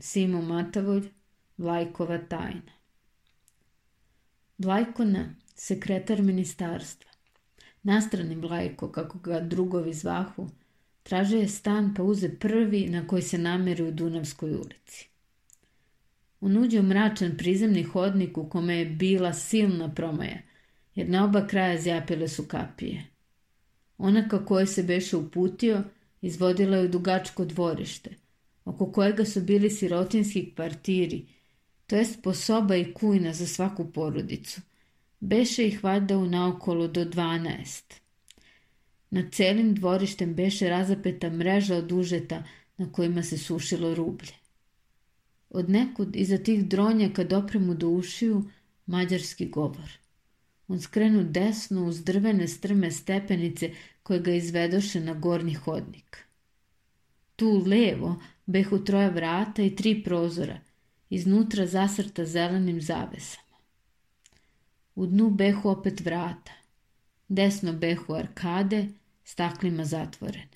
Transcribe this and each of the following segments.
Simo Matavolj, Vlajkova tajna. Vlajkona, sekretar ministarstva. Nastrani Vlajko, kako ga drugovi zvahu, traže je stan pa uze prvi na koji se nameri u Dunavskoj ulici. u mračan prizemni hodnik u kome je bila silna promaja, jer na oba kraja zjapile su kapije. Ona kako je se beše uputio, izvodila je u dugačko dvorište – oko kojega su bili sirotinski kvartiri, to jest posoba i kujna za svaku porodicu. Beše ih valjda u naokolo do dvanaest. Na celim dvorištem beše razapeta mreža od užeta na kojima se sušilo rublje. Od nekud iza tih kad dopremu do ušiju mađarski govor. On skrenu desno uz drvene strme stepenice koje ga izvedoše na gornji hodnik. Tu levo behu troja vrata i tri prozora, iznutra zasrta zelenim zavesama. U dnu behu opet vrata, desno behu arkade, staklima zatvorene.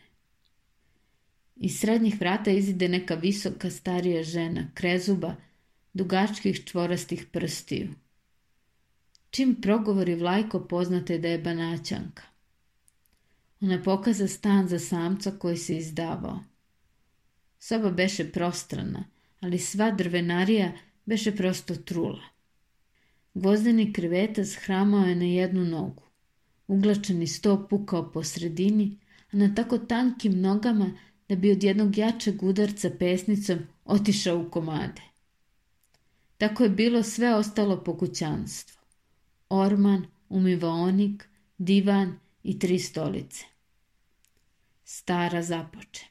Iz srednjih vrata izide neka visoka starija žena, krezuba, dugačkih čvorastih prstiju. Čim progovori vlajko poznate da je banaćanka. Ona pokaza stan za samca koji se izdavao. Soba beše prostrana, ali sva drvenarija beše prosto trula. Gvozdeni krevetac hramao je na jednu nogu. Uglačeni sto pukao po sredini, a na tako tankim nogama da bi od jednog jačeg udarca pesnicom otišao u komade. Tako je bilo sve ostalo po kućanstvu. Orman, umivaonik, divan i tri stolice. Stara započe.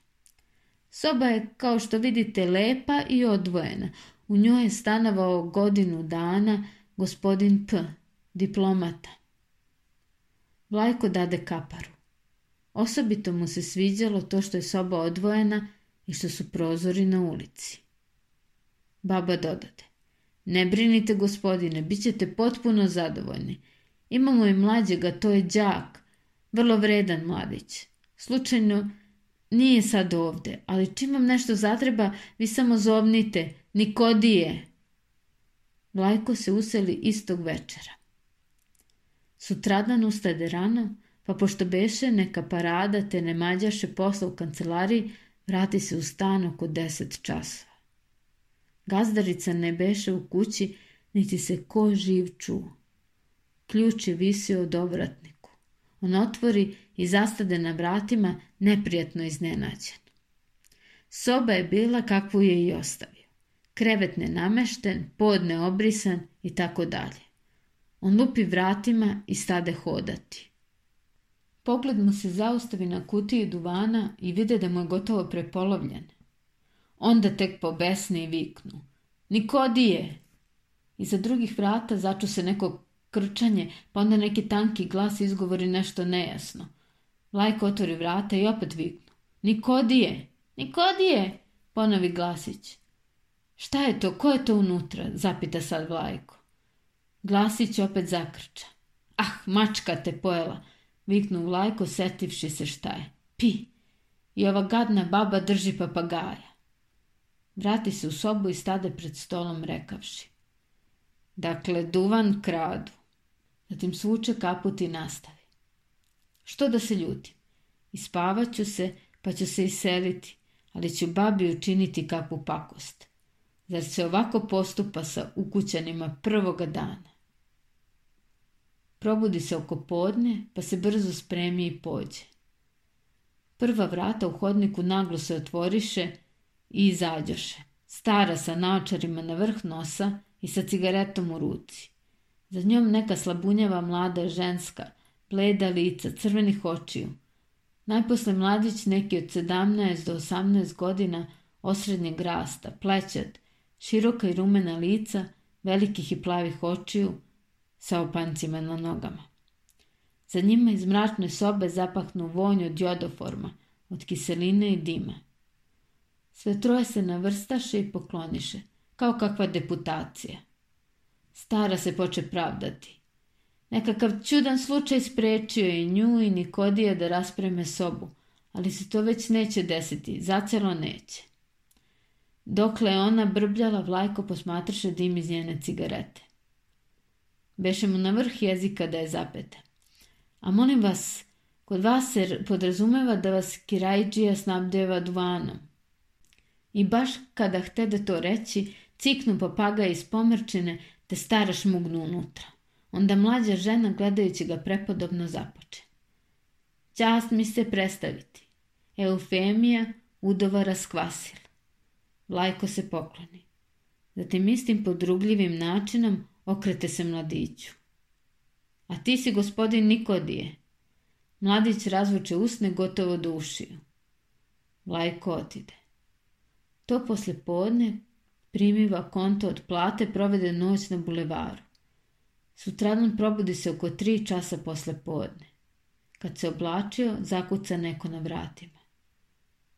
Soba je, kao što vidite, lepa i odvojena. U njoj je stanovao godinu dana gospodin P, diplomata. Vlajko dade kaparu. Osobito mu se sviđalo to što je soba odvojena i što su prozori na ulici. Baba dodade. Ne brinite, gospodine, bit ćete potpuno zadovoljni. Imamo i mlađega, to je đak, vrlo vredan mladić. Slučajno nije sad ovdje, ali čim vam nešto zatreba, vi samo zovnite, Nikodije. Vlajko se useli istog večera. Sutradan ustade rano, pa pošto beše neka parada te ne mađaše posla u kancelariji, vrati se u stan oko deset časova. Gazdarica ne beše u kući, niti se ko živ čuo. Ključ je visio od obratni. On otvori i zastade na vratima neprijatno iznenađen. Soba je bila kakvu je i ostavio. Krevet nenamešten, pod neobrisan i tako dalje. On lupi vratima i stade hodati. Pogled mu se zaustavi na kutiji duvana i vide da mu je gotovo prepolovljen. Onda tek pobesne i viknu. Nikodije! Iza drugih vrata začu se nekog krčanje, pa onda neki tanki glas izgovori nešto nejasno. Lajko otvori vrata i opet viknu. Nikodije! Nikodije! Ponovi glasić. Šta je to? Ko je to unutra? Zapita sad Vlajko. Glasić opet zakrča. Ah, mačka te pojela! Viknu Vlajko, setivši se šta je. Pi! I ova gadna baba drži papagaja. Vrati se u sobu i stade pred stolom rekavši. Dakle, duvan kradu. Zatim svuče kaput i nastavi. Što da se ljutim? Ispavat ću se, pa ću se iseliti, ali ću babi učiniti kakvu pakost. Zar se ovako postupa sa ukućanima prvoga dana? Probudi se oko podne, pa se brzo spremi i pođe. Prva vrata u hodniku naglo se otvoriše i izađoše. Stara sa naočarima na vrh nosa i sa cigaretom u ruci. Za njom neka slabunjava mlada ženska, bleda lica, crvenih očiju. Najposle mladić neki od 17 do 18 godina osrednjeg rasta, plećat, široka i rumena lica, velikih i plavih očiju, sa opancima na nogama. Za njima iz mračne sobe zapahnu vonju od jodoforma, od kiseline i dima. Sve troje se navrstaše i pokloniše, kao kakva deputacija – Stara se poče pravdati. Nekakav čudan slučaj sprečio je nju i Nikodija da raspreme sobu, ali se to već neće desiti, zacelo neće. Dokle je ona brbljala, Vlajko posmatraše dim iz njene cigarete. Beše mu na vrh jezika da je zapeta. A molim vas, kod vas se podrazumeva da vas Kirajđija snabdeva duvanom. I baš kada da to reći, ciknu papaga iz pomrčine te staraš šmugnu unutra. Onda mlađa žena gledajući ga prepodobno započe. Čast mi se predstaviti. Eufemija udova raskvasila. Lajko se pokloni. Zatim istim podrugljivim načinom okrete se mladiću. A ti si gospodin Nikodije. Mladić razvuče usne gotovo dušiju. ušiju. Lajko otide. To posle podne primiva konto od plate, provede noć na bulevaru. Sutradan probudi se oko tri časa posle podne. Kad se oblačio, zakuca neko na vratima.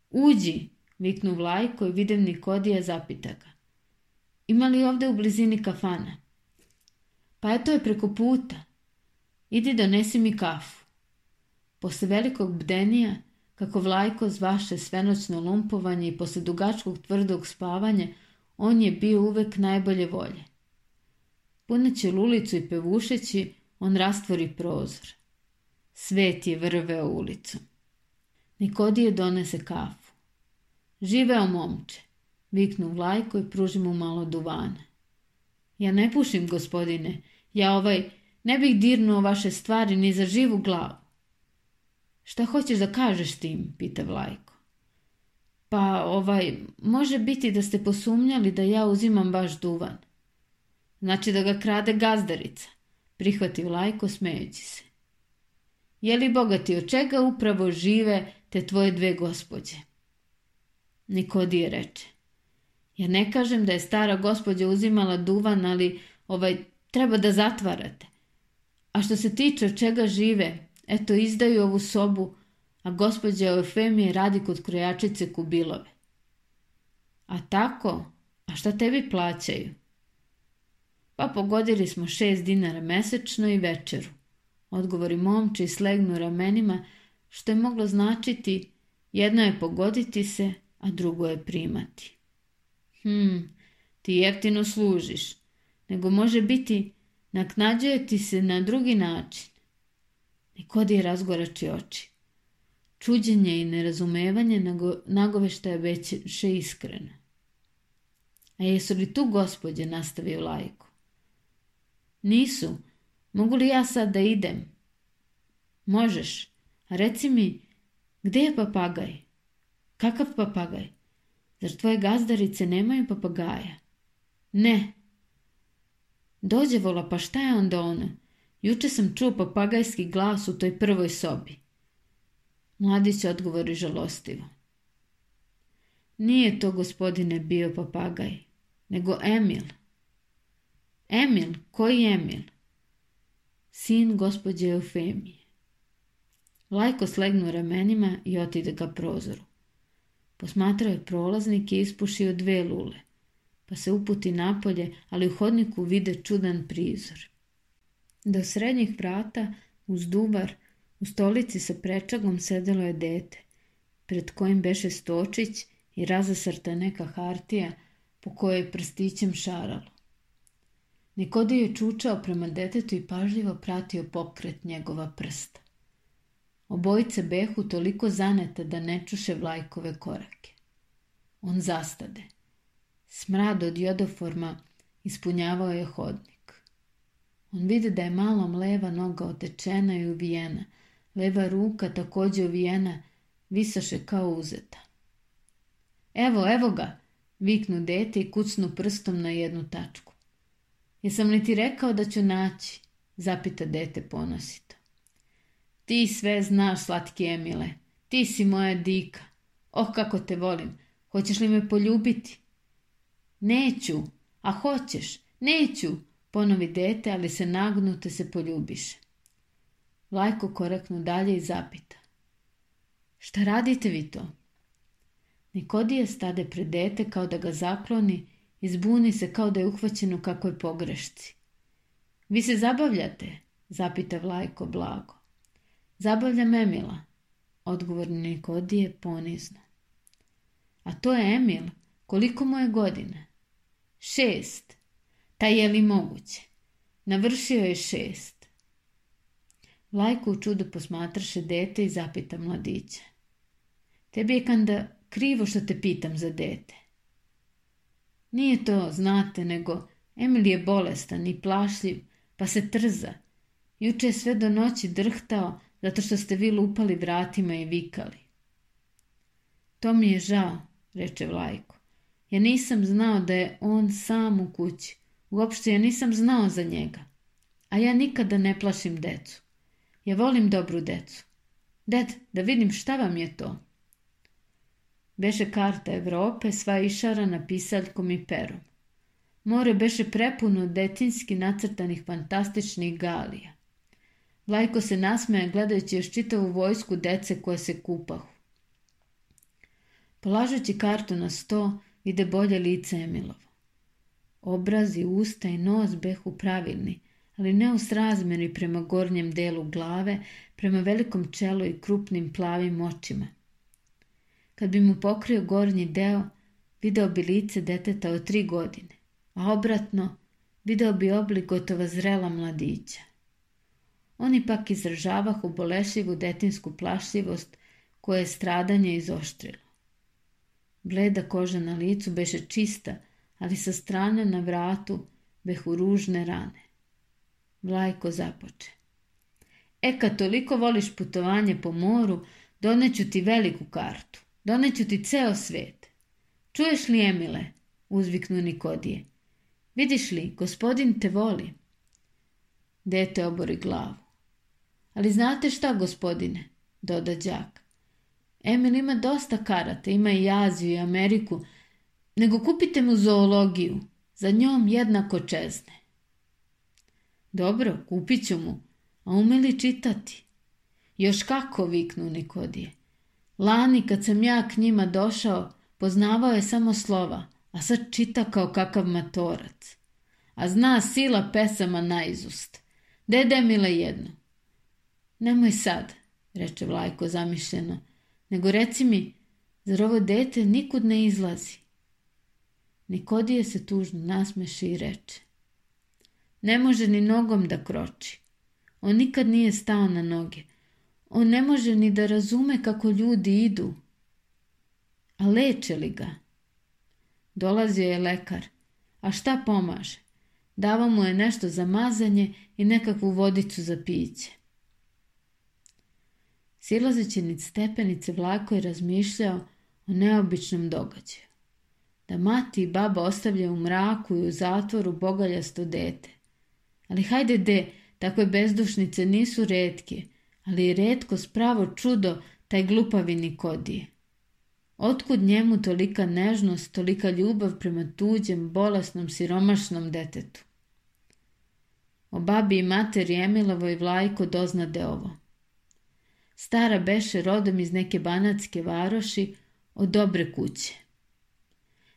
Uđi, viknu vlajko i videm Nikodija zapita ga. Ima li ovdje u blizini kafana? Pa eto je preko puta. Idi donesi mi kafu. Posle velikog bdenija, kako vlajko zvaše svenočno lumpovanje i posle dugačkog tvrdog spavanja, on je bio uvek najbolje volje. Puneći ulicu i pevušeći, on rastvori prozor. Svet je vrveo ulicu. Nikodije donese kafu. Živeo momče, viknu vlajko i pruži mu malo duvana. Ja ne pušim, gospodine, ja ovaj ne bih dirnuo vaše stvari ni za živu glavu. Šta hoćeš da kažeš tim, pita vlajko. Pa ovaj, može biti da ste posumnjali da ja uzimam vaš duvan. Znači da ga krade gazdarica, prihvatio Lajko smejući se. Je li bogati od čega upravo žive te tvoje dve gospođe? Nikodije reče. Ja ne kažem da je stara gospođa uzimala duvan, ali ovaj, treba da zatvarate. A što se tiče od čega žive, eto izdaju ovu sobu, a gospođa Eufemije radi kod krojačice kubilove. A tako? A šta tebi plaćaju? Pa pogodili smo šest dinara mesečno i večeru. Odgovori momče i slegnu ramenima, što je moglo značiti jedno je pogoditi se, a drugo je primati. Hm, ti jeftino služiš, nego može biti naknađuje ti se na drugi način. je razgorači oči. Čuđenje i nerazumevanje je već še iskrena. A jesu li tu gospođe, nastavio lajku? Nisu. Mogu li ja sad da idem? Možeš. A reci mi, gdje je papagaj? Kakav papagaj? Zar tvoje gazdarice nemaju papagaja? Ne. Dođe vola, pa šta je onda ona? Juče sam čuo papagajski glas u toj prvoj sobi. Mladić odgovori žalostivo. Nije to gospodine bio papagaj, nego Emil. Emil, koji Emil? Sin gospođe Eufemije. Lajko slegnu ramenima i otide ga prozoru. Posmatrao je prolaznik i ispušio dve lule, pa se uputi napolje, ali u hodniku vide čudan prizor. Do srednjih vrata, uz dubar, u stolici sa prečagom sedelo je dete, pred kojim beše stočić i razasrta neka hartija po kojoj je prstićem šaralo. Nikodi je čučao prema detetu i pažljivo pratio pokret njegova prsta. Obojice behu toliko zaneta da ne čuše vlajkove korake. On zastade. Smrad od jodoforma ispunjavao je hodnik. On vide da je malom leva noga otečena i uvijena, Leva ruka, također ovijena, visaše kao uzeta. Evo, evo ga, viknu dete i kucnu prstom na jednu tačku. Jesam li ti rekao da ću naći? Zapita dete ponosito. Ti sve znaš, slatki Emile. Ti si moja dika. Oh, kako te volim. Hoćeš li me poljubiti? Neću. A hoćeš. Neću. Ponovi dete, ali se nagnute se poljubiše. Lajko koraknu dalje i zapita. Šta radite vi to? Nikodije stade pred dete kao da ga zakloni i zbuni se kao da je uhvaćeno u kakvoj pogrešci. Vi se zabavljate? Zapita Vlajko blago. Zabavljam Emila, odgovor Nikodije ponizno. A to je Emil, koliko mu je godine? Šest. Ta je li moguće? Navršio je šest. Lajko u čudu posmatraše dete i zapita mladića. Tebi je kanda krivo što te pitam za dete. Nije to, znate, nego Emil je bolestan i plašljiv, pa se trza. Juče je sve do noći drhtao zato što ste vi lupali vratima i vikali. To mi je žao, reče Vlajko. Ja nisam znao da je on sam u kući. Uopšte ja nisam znao za njega. A ja nikada ne plašim decu. Ja volim dobru decu. Ded, da vidim šta vam je to. Beše karta Evrope sva išara na pisaljkom i perom. More beše prepuno detinski nacrtanih fantastičnih galija. Vlajko se nasmeja gledajući još čitavu vojsku dece koja se kupahu. Polažući kartu na sto, ide bolje lice Emilovo. Obrazi, usta i nos behu pravilni, ali ne u srazmeri prema gornjem delu glave, prema velikom čelu i krupnim plavim očima. Kad bi mu pokrio gornji deo, video bi lice deteta od tri godine, a obratno, video bi oblik gotova zrela mladića. Oni pak izražavah bolešivu detinsku plašljivost koje je stradanje izoštrilo. Bleda koža na licu beše čista, ali sa strane na vratu behu ružne rane. Vlajko započe. E kad toliko voliš putovanje po moru, doneću ti veliku kartu. Doneću ti ceo svijet. Čuješ li, Emile? Uzviknu Nikodije. Vidiš li, gospodin te voli. Dete obori glavu. Ali znate šta, gospodine? Doda đak. Emil ima dosta karata, ima i Aziju i Ameriku, nego kupite mu zoologiju, za njom jednako čezne. Dobro, kupit ću mu. A ume li čitati? Još kako viknu Nikodije. Lani kad sam ja k njima došao, poznavao je samo slova, a sad čita kao kakav matorac. A zna sila pesama na izust. Dede Mile jedno. Nemoj sad, reče Vlajko zamišljeno, nego reci mi, zar ovo dete nikud ne izlazi? Nikodije se tužno nasmeši i reče. Ne može ni nogom da kroči. On nikad nije stao na noge. On ne može ni da razume kako ljudi idu. A leče li ga? Dolazio je lekar. A šta pomaže? Dava mu je nešto za mazanje i nekakvu vodicu za piće. Silazeći stepenice vlako je razmišljao o neobičnom događaju. Da mati i baba ostavljaju u mraku i u zatvoru bogaljasto dete. Ali hajde de, takve bezdušnice nisu redke, ali je redko spravo čudo taj glupavi Nikodije. Otkud njemu tolika nežnost, tolika ljubav prema tuđem, bolasnom, siromašnom detetu? O babi i materi Emilovoj vlajko doznade ovo. Stara beše rodom iz neke banatske varoši od dobre kuće.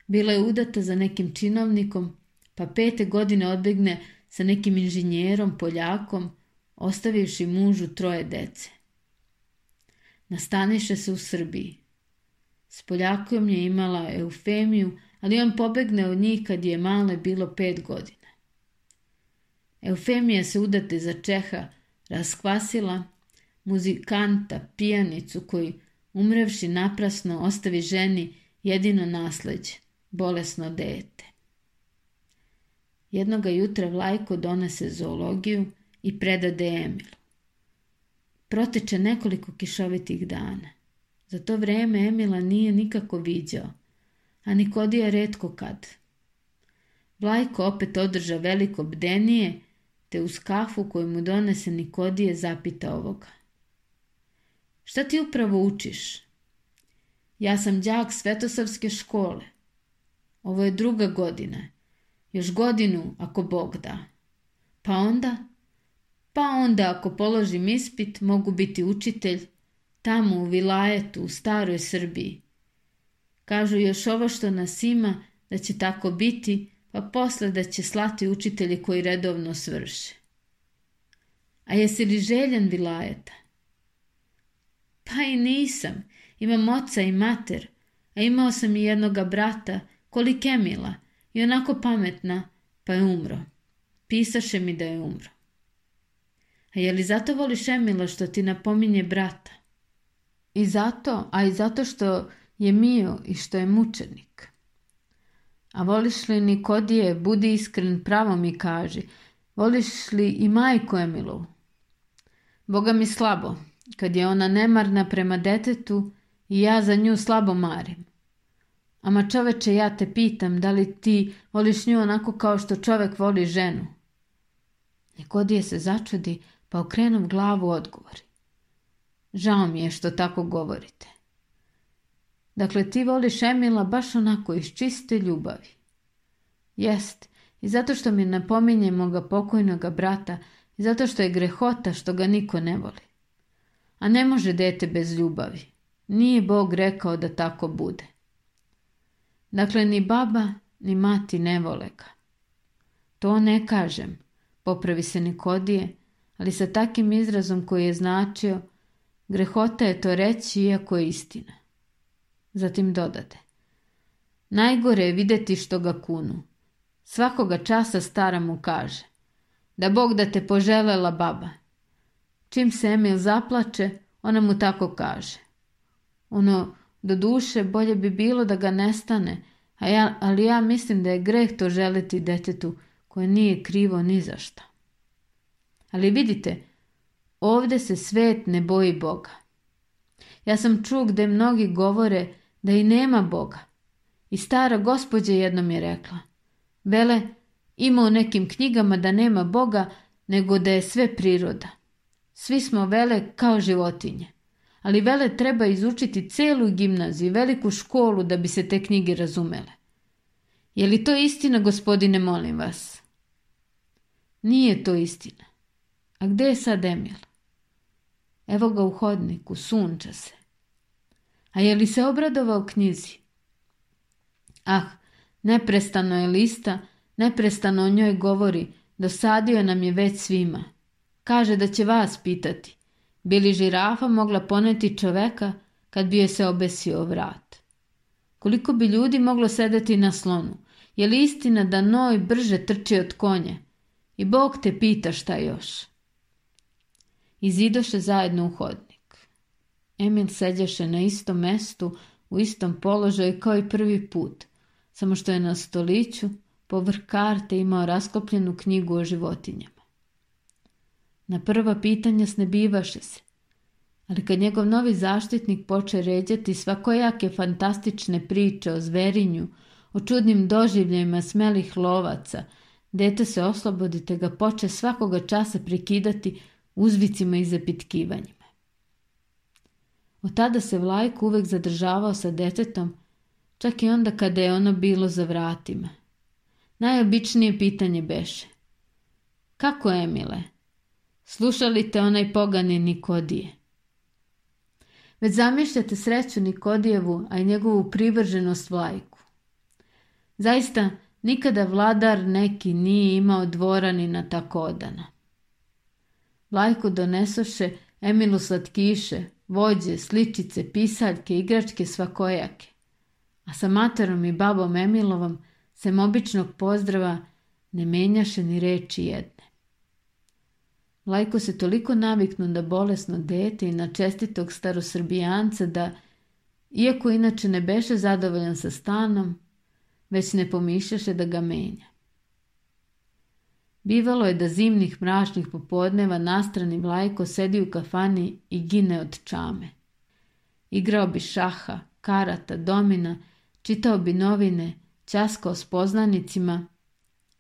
Bila je udata za nekim činovnikom, pa pete godine odbegne sa nekim inženjerom, poljakom, ostavivši mužu troje dece. Nastaniše se u Srbiji. S Poljakom je imala eufemiju, ali on pobegne od njih kad je male bilo pet godina. Eufemija se udate za Čeha raskvasila, muzikanta, pijanicu koji, umrevši naprasno, ostavi ženi jedino nasleđe, bolesno dete. Jednoga jutra Vlajko donese zoologiju i predade Emilu. Proteče nekoliko kišovitih dana. Za to vrijeme Emila nije nikako viđao, a Nikodija redko kad. Vlajko opet održa veliko bdenije, te uz kafu koju mu donese Nikodije zapita ovoga. Šta ti upravo učiš? Ja sam đak Svetosavske škole. Ovo je druga godina još godinu, ako Bog da. Pa onda? Pa onda, ako položim ispit, mogu biti učitelj tamo u Vilajetu, u staroj Srbiji. Kažu još ovo što nas ima, da će tako biti, pa posle da će slati učitelji koji redovno svrše. A jesi li željen Vilajeta? Pa i nisam. Imam oca i mater, a imao sam i jednoga brata, mila i onako pametna, pa je umro. Pisaše mi da je umro. A je li zato voliš Emila što ti napominje brata? I zato, a i zato što je mio i što je mučenik. A voliš li Nikodije, budi iskren, pravo mi kaži. Voliš li i majku Emilovu? Boga mi slabo, kad je ona nemarna prema detetu i ja za nju slabo marim. Ama čoveče, ja te pitam, da li ti voliš nju onako kao što čovek voli ženu? Nikodije se začudi, pa okrenom glavu odgovori. Žao mi je što tako govorite. Dakle, ti voliš Emila baš onako iz čiste ljubavi. Jest, i zato što mi napominje moga pokojnoga brata, i zato što je grehota što ga niko ne voli. A ne može dete bez ljubavi. Nije Bog rekao da tako bude. Dakle, ni baba, ni mati ne vole ga. To ne kažem, popravi se Nikodije, ali sa takim izrazom koji je značio, grehota je to reći iako je istina. Zatim dodate. Najgore je vidjeti što ga kunu. Svakoga časa stara mu kaže. Da Bog da te poželela baba. Čim se Emil zaplače, ona mu tako kaže. Ono do duše bolje bi bilo da ga nestane, a ja, ali ja mislim da je greh to želiti detetu koje nije krivo ni zašto. Ali vidite, ovdje se svet ne boji Boga. Ja sam čuo gdje mnogi govore da i nema Boga. I stara gospođa jednom je rekla, vele, ima u nekim knjigama da nema Boga, nego da je sve priroda. Svi smo vele kao životinje ali vele treba izučiti celu gimnaziju i veliku školu da bi se te knjige razumele. Je li to istina, gospodine, molim vas? Nije to istina. A gde je sad Emil? Evo ga u hodniku, sunča se. A je li se obradovao knjizi? Ah, neprestano je lista, neprestano o njoj govori, dosadio nam je već svima. Kaže da će vas pitati. Bi li žirafa mogla poneti čoveka kad bi joj se obesio vrat? Koliko bi ljudi moglo sedeti na slonu? Je li istina da noj brže trči od konje? I Bog te pita šta još. Izidoše zajedno u hodnik. Emil sedješe na istom mestu, u istom položaju kao i prvi put, samo što je na stoliću povrh karte imao raskopljenu knjigu o životinjama. Na prva pitanja snebivaše se. Ali kad njegov novi zaštitnik poče ređati svakojake fantastične priče o zverinju, o čudnim doživljajima smelih lovaca, dete se oslobodite ga poče svakoga časa prekidati uzvicima i zapitkivanjima. Od tada se vlajk uvek zadržavao sa detetom, čak i onda kada je ono bilo za vratima. Najobičnije pitanje beše. Kako Emile? Slušali te onaj pogani Nikodije. Već zamišljate sreću Nikodijevu, a i njegovu privrženost vlajku. Zaista, nikada vladar neki nije imao dvoranina tako odana. Vlajku donesoše Emilu slatkiše, vođe, sličice, pisaljke, igračke svakojake. A sa materom i babom Emilovom sem običnog pozdrava ne menjaše ni reči jedne. Lajko se toliko naviknu na bolesno dete i na čestitog starosrbijanca da, iako inače ne beše zadovoljan sa stanom, već ne pomišljaše da ga menja. Bivalo je da zimnih mračnih popodneva nastranim Lajko sedi u kafani i gine od čame. Igrao bi šaha, karata, domina, čitao bi novine, časkao s poznanicima,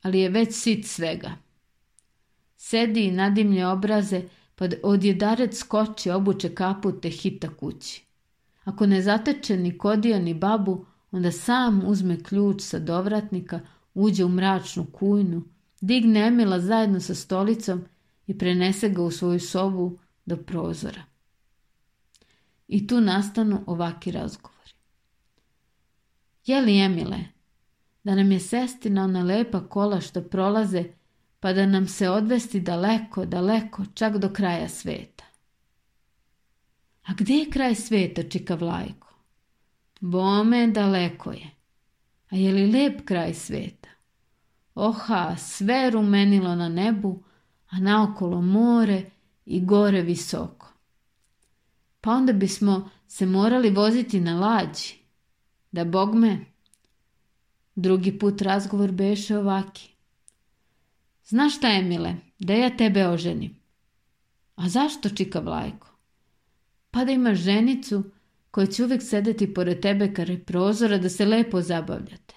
ali je već sit svega – Sedi i nadimlje obraze, pa odjedaret skoči, obuče kapu te hita kući. Ako ne zateče ni kodija ni babu, onda sam uzme ključ sa dovratnika, uđe u mračnu kujnu, digne Emila zajedno sa stolicom i prenese ga u svoju sobu do prozora. I tu nastanu ovaki razgovori. Je li Emile, da nam je sestina ona lepa kola što prolaze pa da nam se odvesti daleko, daleko, čak do kraja sveta. A gdje je kraj sveta, vlajko? Bome daleko je. A je li lijep kraj sveta? Oha, sve rumenilo na nebu, a naokolo more i gore visoko. Pa onda bismo se morali voziti na lađi. Da bog me. Drugi put razgovor beše ovaki. Znaš šta, Emile, da ja tebe oženim. A zašto, čika Vlajko? Pa da imaš ženicu koja će uvijek sedeti pored tebe je prozora da se lepo zabavljate.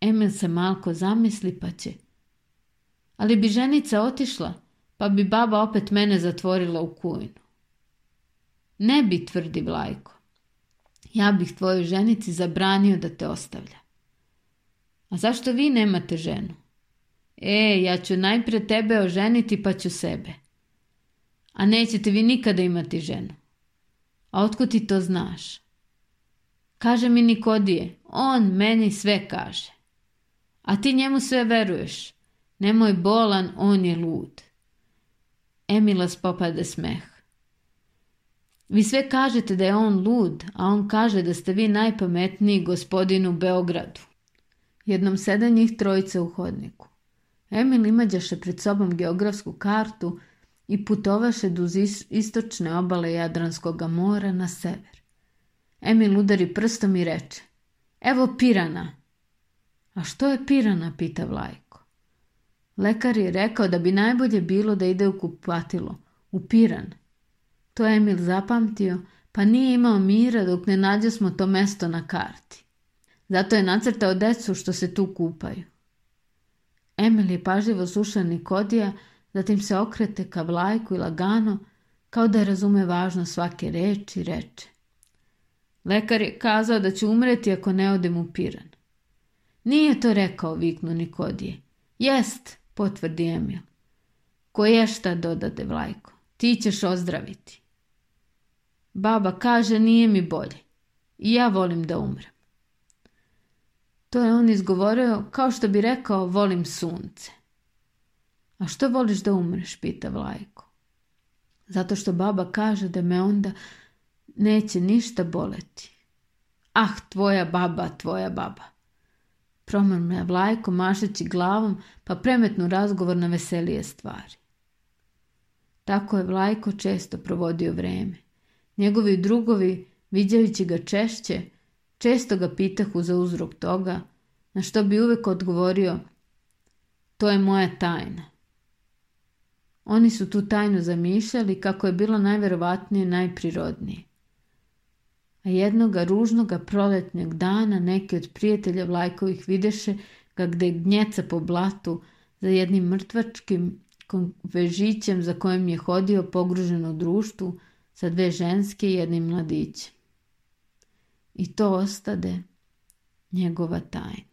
Emil se malko zamisli pa će. Ali bi ženica otišla, pa bi baba opet mene zatvorila u kujnu. Ne bi, tvrdi Vlajko. Ja bih tvojoj ženici zabranio da te ostavlja. A zašto vi nemate ženu? e, ja ću najprije tebe oženiti pa ću sebe. A nećete vi nikada imati ženu. A otko ti to znaš? Kaže mi Nikodije, on meni sve kaže. A ti njemu sve veruješ. Nemoj bolan, on je lud. Emilas popade smeh. Vi sve kažete da je on lud, a on kaže da ste vi najpametniji gospodinu Beogradu. Jednom sedanjih trojica u hodniku. Emil imađaše pred sobom geografsku kartu i putovaše duz istočne obale Jadranskog mora na sever. Emil udari prstom i reče, evo pirana. A što je pirana, pita Vlajko. Lekar je rekao da bi najbolje bilo da ide u kupatilo, u piran. To je Emil zapamtio, pa nije imao mira dok ne nađe smo to mesto na karti. Zato je nacrtao decu što se tu kupaju. Emily pažljivo sluša Nikodija, zatim se okrete ka vlajku i lagano, kao da razume važno svake reči, reče. Lekar je kazao da će umreti ako ne odem u piran. Nije to rekao, viknu Nikodije. Jest, potvrdi Emil. Ko je šta dodade vlajko, ti ćeš ozdraviti. Baba kaže nije mi bolje i ja volim da umrem. To je on izgovorio kao što bi rekao volim sunce. A što voliš da umreš, pita Vlajko. Zato što baba kaže da me onda neće ništa boleti. Ah, tvoja baba, tvoja baba. me Vlajko mašeći glavom pa premetnu razgovor na veselije stvari. Tako je Vlajko često provodio vreme. Njegovi drugovi, viđajući ga češće, Često ga pitahu za uzrok toga, na što bi uvek odgovorio to je moja tajna. Oni su tu tajnu zamišljali kako je bilo najverovatnije najprirodnije. A jednoga ružnoga proletnjeg dana neki od prijatelja Vlajkovih videše ga gde gnjeca po blatu za jednim mrtvačkim vežićem za kojim je hodio pogruženo društvu sa dve ženske i jednim mladićem i to ostade njegova tajna.